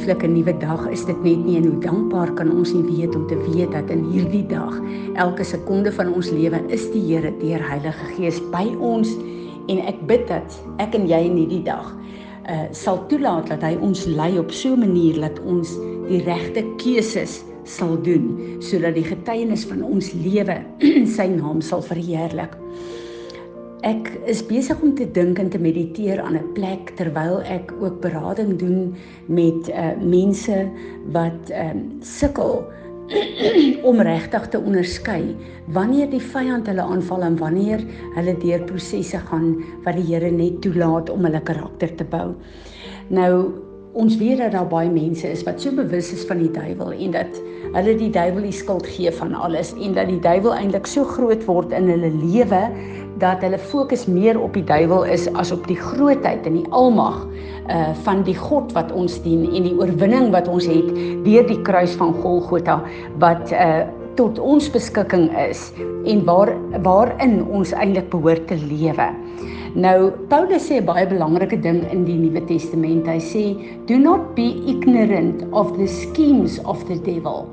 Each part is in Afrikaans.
Lieflike nuwe dag is dit net nie en hoe dankbaar kan ons nie weet om te weet dat in hierdie dag elke sekonde van ons lewe is die Here deur Heilige Gees by ons en ek bid dat ek en jy in hierdie dag uh sal toelaat dat hy ons lei op so 'n manier dat ons die regte keuses sal doen sodat die getuienis van ons lewe sy naam sal verheerlik. Ek is besig om te dink en te mediteer aan 'n plek terwyl ek ook berading doen met uh mense wat ehm um, sukkel om regtig te onderskei wanneer die vyand hulle aanval en wanneer hulle deur prosesse gaan wat die Here net toelaat om hulle karakter te bou. Nou ons weet dat daar baie mense is wat so bewus is van die duiwel en dat hulle die duiwel die skuld gee van alles en dat die duiwel eintlik so groot word in hulle lewe dat hulle fokus meer op die duiwel is as op die grootheid en die almag uh van die God wat ons dien en die oorwinning wat ons het deur die kruis van Golgotha wat uh tot ons beskikking is en waar waarin ons eintlik behoort te lewe. Nou Paulus sê 'n baie belangrike ding in die Nuwe Testament. Hy sê do not be ignorant of the schemes of the devil.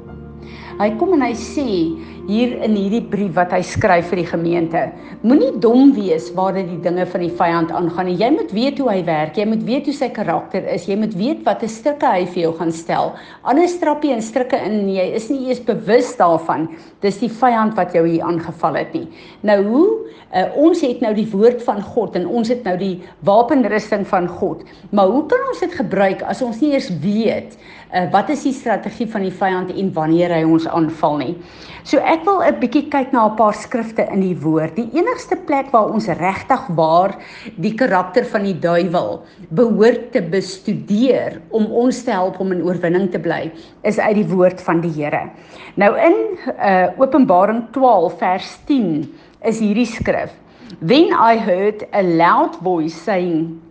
Hy kom en hy sê hier in hierdie brief wat hy skryf vir die gemeente, moenie dom wees waar dit die dinge van die vyand aangaan nie. Jy moet weet hoe hy werk, jy moet weet hoe sy karakter is, jy moet weet watter strikke hy vir jou gaan stel. Anders trap jy in strikke in en jy is nie eers bewus daarvan. Dis die vyand wat jou hier aangeval het nie. Nou hoe uh, ons het nou die woord van God en ons het nou die wapenrusting van God. Maar hoe kan ons dit gebruik as ons nie eers weet uh, wat is die strategie van die vyand en wanneer hy ons aanval nie. So ek wil 'n bietjie kyk na 'n paar skrifte in die woord. Die enigste plek waar ons regtig waar die karakter van die duiwel behoort te bestudeer om ons te help om in oorwinning te bly, is uit die woord van die Here. Nou in uh Openbaring 12 vers 10 is hierdie skrif. Then I heard a loud voice saying,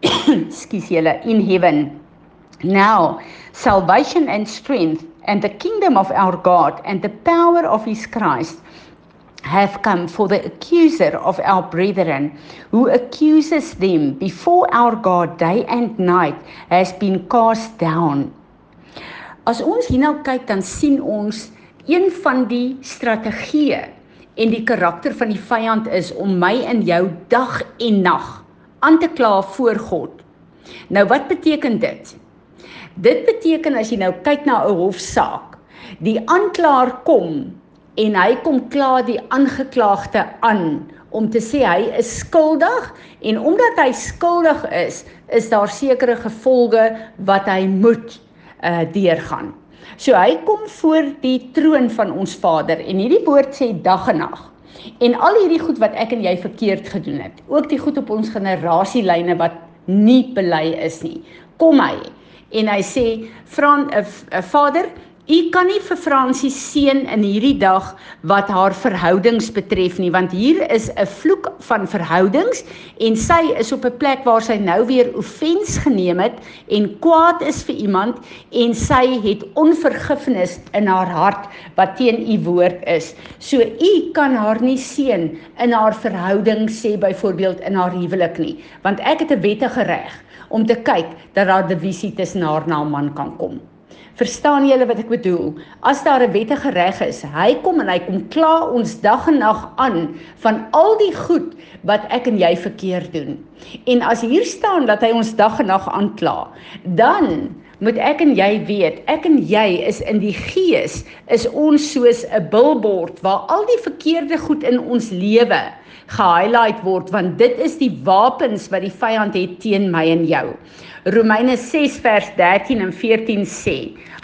Excuse julle, in heaven Now, salvation and strength and the kingdom of our God and the power of his Christ have come for the accuser of our brethren who accuses them before our God day and night has been cast down. As ons hierna kyk dan sien ons een van die strategieë en die karakter van die vyand is om my en jou dag en nag aan te kla voor God. Nou wat beteken dit? Dit beteken as jy nou kyk na 'n hofsaak, die aanklaer kom en hy kom kla die aangeklaagde aan om te sê hy is skuldig en omdat hy skuldig is, is daar sekere gevolge wat hy moet uh deurgaan. So hy kom voor die troon van ons Vader en hierdie woord sê dag en nag. En al hierdie goed wat ek en jy verkeerd gedoen het, ook die goed op ons generasielyne wat nie bely is nie. Kom hy en hy sê uh, Vader U kan nie vir Fransie seën in hierdie dag wat haar verhoudings betref nie want hier is 'n vloek van verhoudings en sy is op 'n plek waar sy nou weer offens geneem het en kwaad is vir iemand en sy het onvergifnis in haar hart wat teen u woord is. So u kan haar nie seën in haar verhouding sê byvoorbeeld in haar huwelik nie want ek het 'n wettige reg om te kyk dat daar divisie tussen haar en haar man kan kom. Verstaan julle wat ek bedoel? As daar 'n wettige reg is, hy kom en hy kom kla ons dag en nag aan van al die goed wat ek en jy verkeerd doen. En as hier staan dat hy ons dag en nag aankla, dan moet ek en jy weet, ek en jy is in die gees, is ons soos 'n billboard waar al die verkeerde goed in ons lewe gehighlight word want dit is die wapens wat die vyand het teen my en jou. Romeine 6 vers 13 en 14 sê: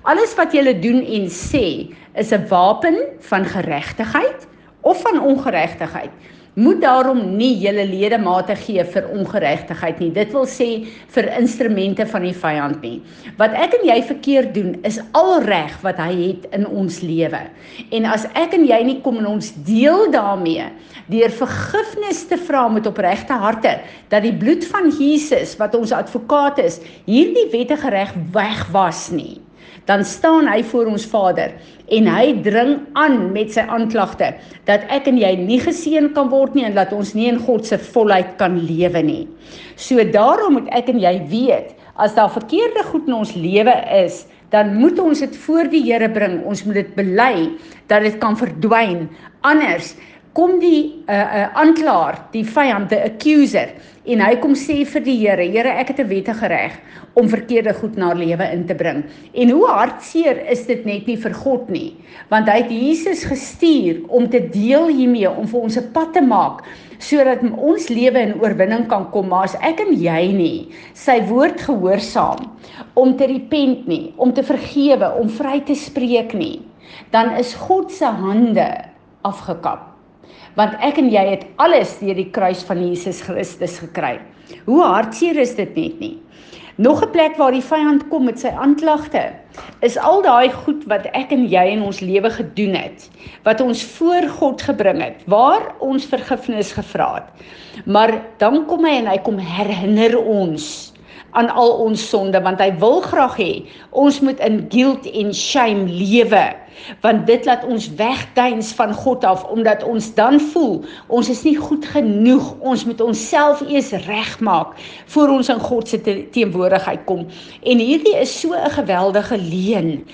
Alles wat jy doen en sê is 'n wapen van geregtigheid of van ongeregtigheid moet daarom nie julle ledemate gee vir ongeregtigheid nie. Dit wil sê vir instrumente van die vyand nie. Wat ek en jy verkeerd doen is al reg wat hy het in ons lewe. En as ek en jy nie kom en ons deel daarmee deur vergifnis te vra met opregte harte dat die bloed van Jesus wat ons advokaat is, hierdie wettige reg wegwas nie dan staan hy voor ons Vader en hy dring aan met sy aanklagte dat ek en jy nie geseën kan word nie en dat ons nie in God se volheid kan lewe nie. So daarom moet ek en jy weet As daar verkeerde goed in ons lewe is, dan moet ons dit voor die Here bring. Ons moet dit bely dat dit kan verdwyn. Anders kom die uh uh aanklaer, die vyand, die accuser en hy kom sê vir die Here, Here, ek het 'n wettige reg om verkeerde goed na lewe in te bring. En hoe hartseer is dit net nie vir God nie, want hy het Jesus gestuur om te deel hiermee om vir ons 'n pad te maak sodat ons lewe in oorwinning kan kom, maar as ek en jy nie sy woord gehoorsaam om te repent nie, om te vergewe, om vry te spreek nie, dan is God se hande afgekap want ek en jy het alles deur die kruis van Jesus Christus gekry. Hoe hartseer is dit net nie? Nog 'n plek waar die vyand kom met sy aanklagte is al daai goed wat ek en jy in ons lewe gedoen het, wat ons voor God gebring het, waar ons vergifnis gevra het. Maar dan kom hy en hy kom herinner ons aan al ons sonde want hy wil graag hê ons moet in guilt en shame lewe want dit laat ons wegduins van God af omdat ons dan voel ons is nie goed genoeg ons moet onsself eers regmaak voor ons in God se teenwoordigheid kom. En hierdie is so 'n geweldige leuen.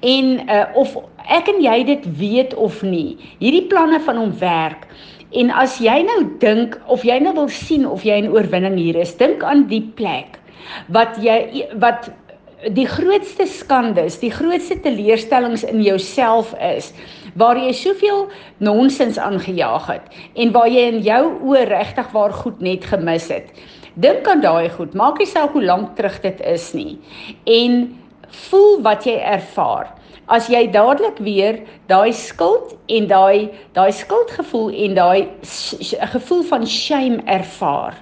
En uh, of ek en jy dit weet of nie hierdie planne van hom werk. En as jy nou dink of jy nou wil sien of jy in oorwinning hier is, dink aan die plek wat jy wat die grootste skandes, die grootste teleurstellings in jouself is waar jy soveel nonsens aangejaag het en waar jy in jou oë regtig waar goed net gemis het. Dink aan daai goed, maak nie saak hoe lank terug dit is nie en voel wat jy ervaar. As jy dadelik weer daai skuld en daai daai skuldgevoel en daai gevoel van shame ervaar,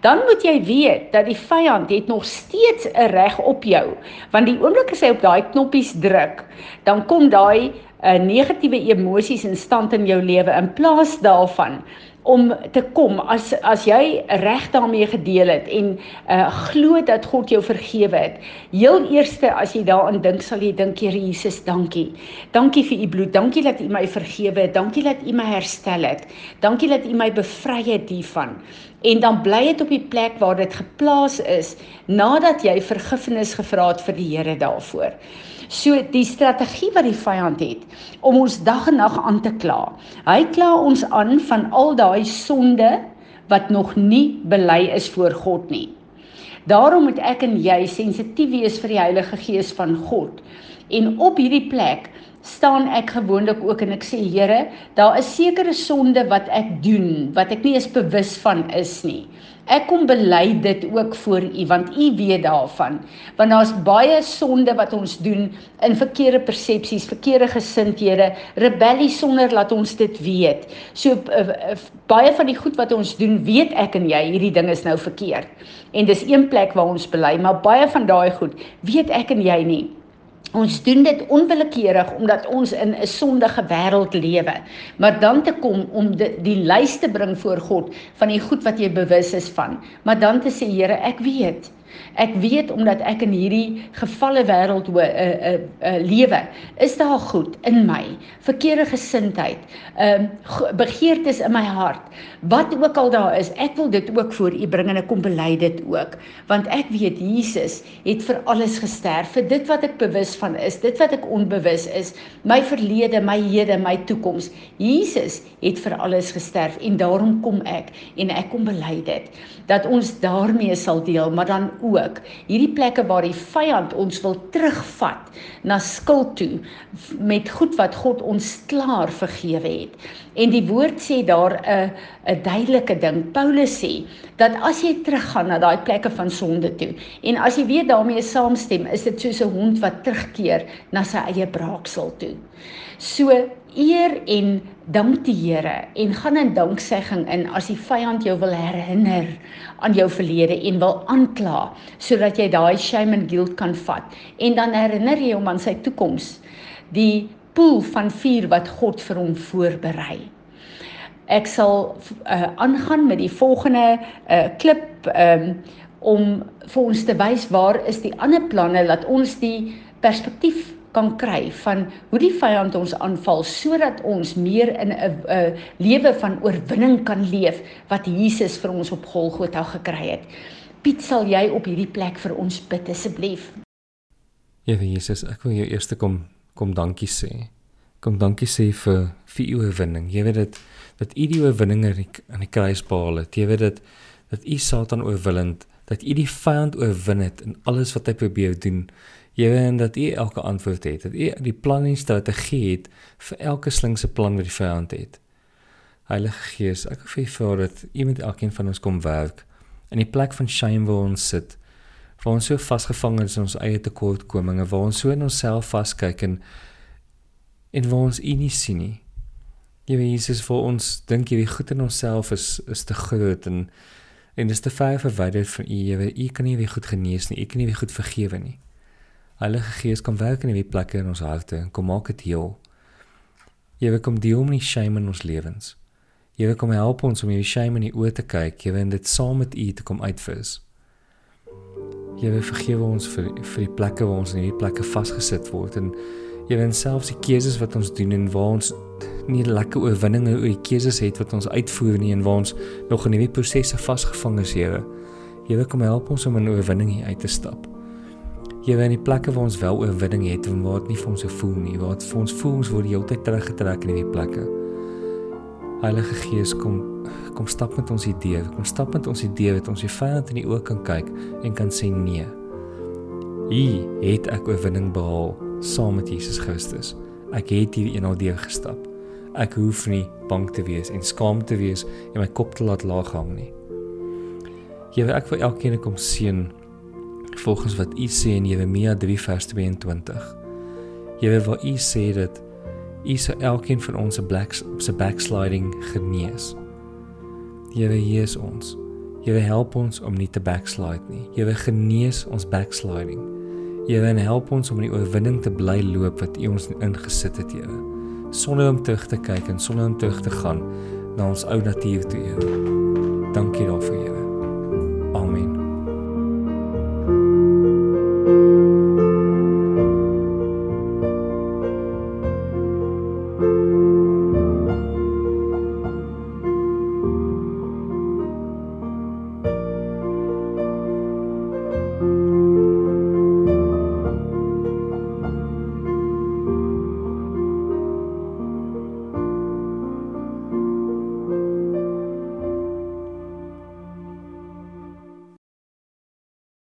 dan moet jy weet dat die vyand het nog steeds 'n reg op jou. Want die oomblik as hy op daai knoppies druk, dan kom daai uh, negatiewe emosies in stand in jou lewe in plaas daarvan om te kom as as jy reg daarmee gedeel het en uh glo dat God jou vergewe het. Heel eerste as jy daaraan dink, sal jy dink, Here Jesus, dankie. Dankie vir u bloed. Dankie dat u my vergewe het. Dankie dat u my herstel het. Dankie dat u my bevry het hiervan. En dan bly dit op die plek waar dit geplaas is nadat jy vergifnis gevra het vir die Here daarvoor. So die strategie wat die vyand het om ons dag en nag aan te kla. Hy kla ons aan van al daai sonde wat nog nie bely is voor God nie. Daarom moet ek en jy sensitief wees vir die Heilige Gees van God. En op hierdie plek staan ek gewoonlik ook en ek sê Here, daar is sekere sonde wat ek doen wat ek nie eens bewus van is nie. Ek kom bely dit ook voor U want U weet daarvan. Want daar's baie sonde wat ons doen in verkeerde persepsies, verkeerde gesindhede, rebellie sonder laat ons dit weet. So uh, uh, baie van die goed wat ons doen, weet ek en jy, hierdie ding is nou verkeerd. En dis een plek waar ons bely, maar baie van daai goed weet ek en jy nie. Ons doen dit onwillekeurig omdat ons in 'n sondige wêreld lewe. Maar dan te kom om die, die lys te bring voor God van die goed wat jy bewus is van, maar dan te sê Here, ek weet Ek weet omdat ek in hierdie gefalle wêreld uh, uh, uh, lewe, is daar goed in my, verkeerde gesindheid, ehm uh, begeertes in my hart. Wat ook al daar is, ek wil dit ook voor U bring en ek kom bely dit ook, want ek weet Jesus het vir alles gesterf, vir dit wat ek bewus van is, dit wat ek onbewus is, my verlede, my hede, my toekoms. Jesus het vir alles gesterf en daarom kom ek en ek kom bely dit dat ons daarmee sal deel, maar dan ook hierdie plekke waar die vyand ons wil terugvat na skuld toe met goed wat God ons klaar vergewe het. En die woord sê daar 'n 'n duidelike ding. Paulus sê dat as jy teruggaan na daai plekke van sonde toe en as jy weer daarmee saamstem, is dit soos 'n hond wat terugkeer na sy eie braaksel toe. So eer en dank die Here en gaan in danksegging in as die vyand jou wil herinner aan jou verlede en wil aankla sodat jy daai shame and guilt kan vat. En dan herinner jy hom aan sy toekoms die poel van vuur wat God vir hom voorberei. Ek sal uh, aangaan met die volgende uh, klip um, om vir ons te wys waar is die ander planne laat ons die perspektief kan kry van hoe die vyand ons aanval sodat ons meer in 'n lewe van oorwinning kan leef wat Jesus vir ons op Golgotha gekry het. Piet, sal jy op hierdie plek vir ons bid asseblief? Here Jesus, ek wil jou eers kom kom dankie sê. Kom dankie sê vir vir u oorwinning. Jy weet dit dat u die oorwinning aan die kruis behaal het. Jy weet dit dat u Satan oorwinnend, dat u die vyand oorwin het in alles wat hy probeer doen. Jy weet dat u elke antwoord het. Dat u die plan en strategie het vir elke slinkse plan wat die vyand het. Heilige Gees, ek wil vir u vra dat u met elkeen van ons kom werk in die plek van shame waar ons sit. Waar ons so vasgevang is in ons eie tekortkominge, waar ons so in onsself vaskyk en en waar ons u nie sien nie. Weet Jesus vir ons dink jy wie goed in onsself is is te groot en en dis te ver verwyder van u. Weet u kan nie weer goed genees nie. U kan nie weer goed vergewe nie. Heilige Gees kom werk in hierdie plekke in ons harte en kom maak dit heel. Jy weet kom deel met die shame in ons lewens. Wil kom help ons om hierdie shame in die oë te kyk. Jy wil dit saam met U te kom uitvis. Wil vergewe ons vir vir die plekke waar ons in hierdie plekke vasgesit word en jy wil selfs die keuses wat ons doen en waar ons nie lekker oorwinninge oor die keuses het wat ons uitvoer nie en waar ons nog in hierdie prosesse vasgevang is. Jy wil kom help ons om in oorwinning uit te stap. Wil in die plekke waar ons wel oorwinning het en waar dit nie vir ons se voel nie, waar dit vir ons voel ons word die hele tyd teruggetrek in hierdie plekke. Heilige Gees kom kom stap met ons idee, kom stap met ons idee dat ons die vyand in die oë kan kyk en kan sê nee. Hier het ek oorwinning behaal saam met Jesus Christus. Ek het hier eenal deur gestap. Ek hoef nie bang te wees en skaam te wees en my kop te laat laag hang nie. Here, ek wil elkeen kom seën volgens wat U sê in Jeremia 3 vers 22. Here, waar U sê dat U sal elkeen van ons se black se backsliding genees. Here hier is ons. Here help ons om nie te backslide nie. Here genees ons backsliding. Here help ons om in die oorwinning te bly loop wat U ons ingesit het, Here. Sonder om terug te kyk en sonder om terug te gaan na ons ou natuur toe, Here. Dankie daarvoor, Here. Amen.